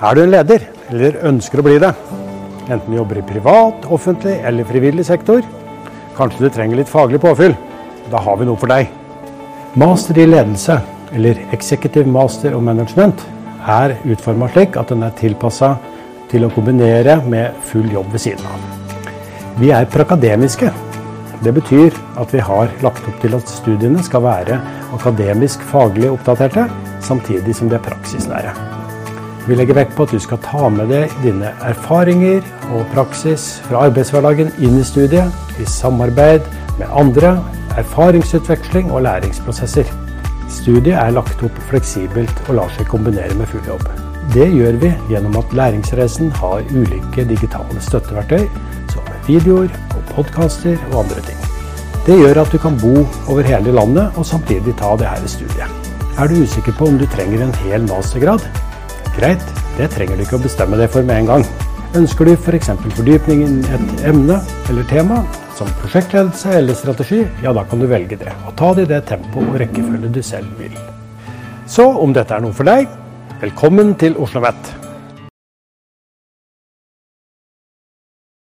Er du en leder, eller ønsker å bli det, enten du jobber i privat, offentlig eller frivillig sektor, kanskje du trenger litt faglig påfyll, da har vi noe for deg. Master i ledelse, eller Executive Master of Management, er utforma slik at den er tilpassa til å kombinere med full jobb ved siden av. Vi er prakademiske. Det betyr at vi har lagt opp til at studiene skal være akademisk faglig oppdaterte, samtidig som de er praksisnære. Vi legger vekt på at du skal ta med deg dine erfaringer og praksis fra arbeidshverdagen inn i studiet, i samarbeid med andre, erfaringsutveksling og læringsprosesser. Studiet er lagt opp fleksibelt og lar seg kombinere med full jobb. Det gjør vi gjennom at Læringsreisen har ulike digitale støtteverktøy, som videoer og podkaster og andre ting. Det gjør at du kan bo over hele landet og samtidig ta det her studiet. Er du usikker på om du trenger en hel mastergrad? Greit, det trenger du ikke å bestemme deg for med en gang. Ønsker du f.eks. For fordypning innen et emne eller tema, som prosjektledelse eller strategi, ja da kan du velge det. Og ta det i det tempo og rekkefølge du selv vil. Så om dette er noe for deg, velkommen til Oslo OsloMet.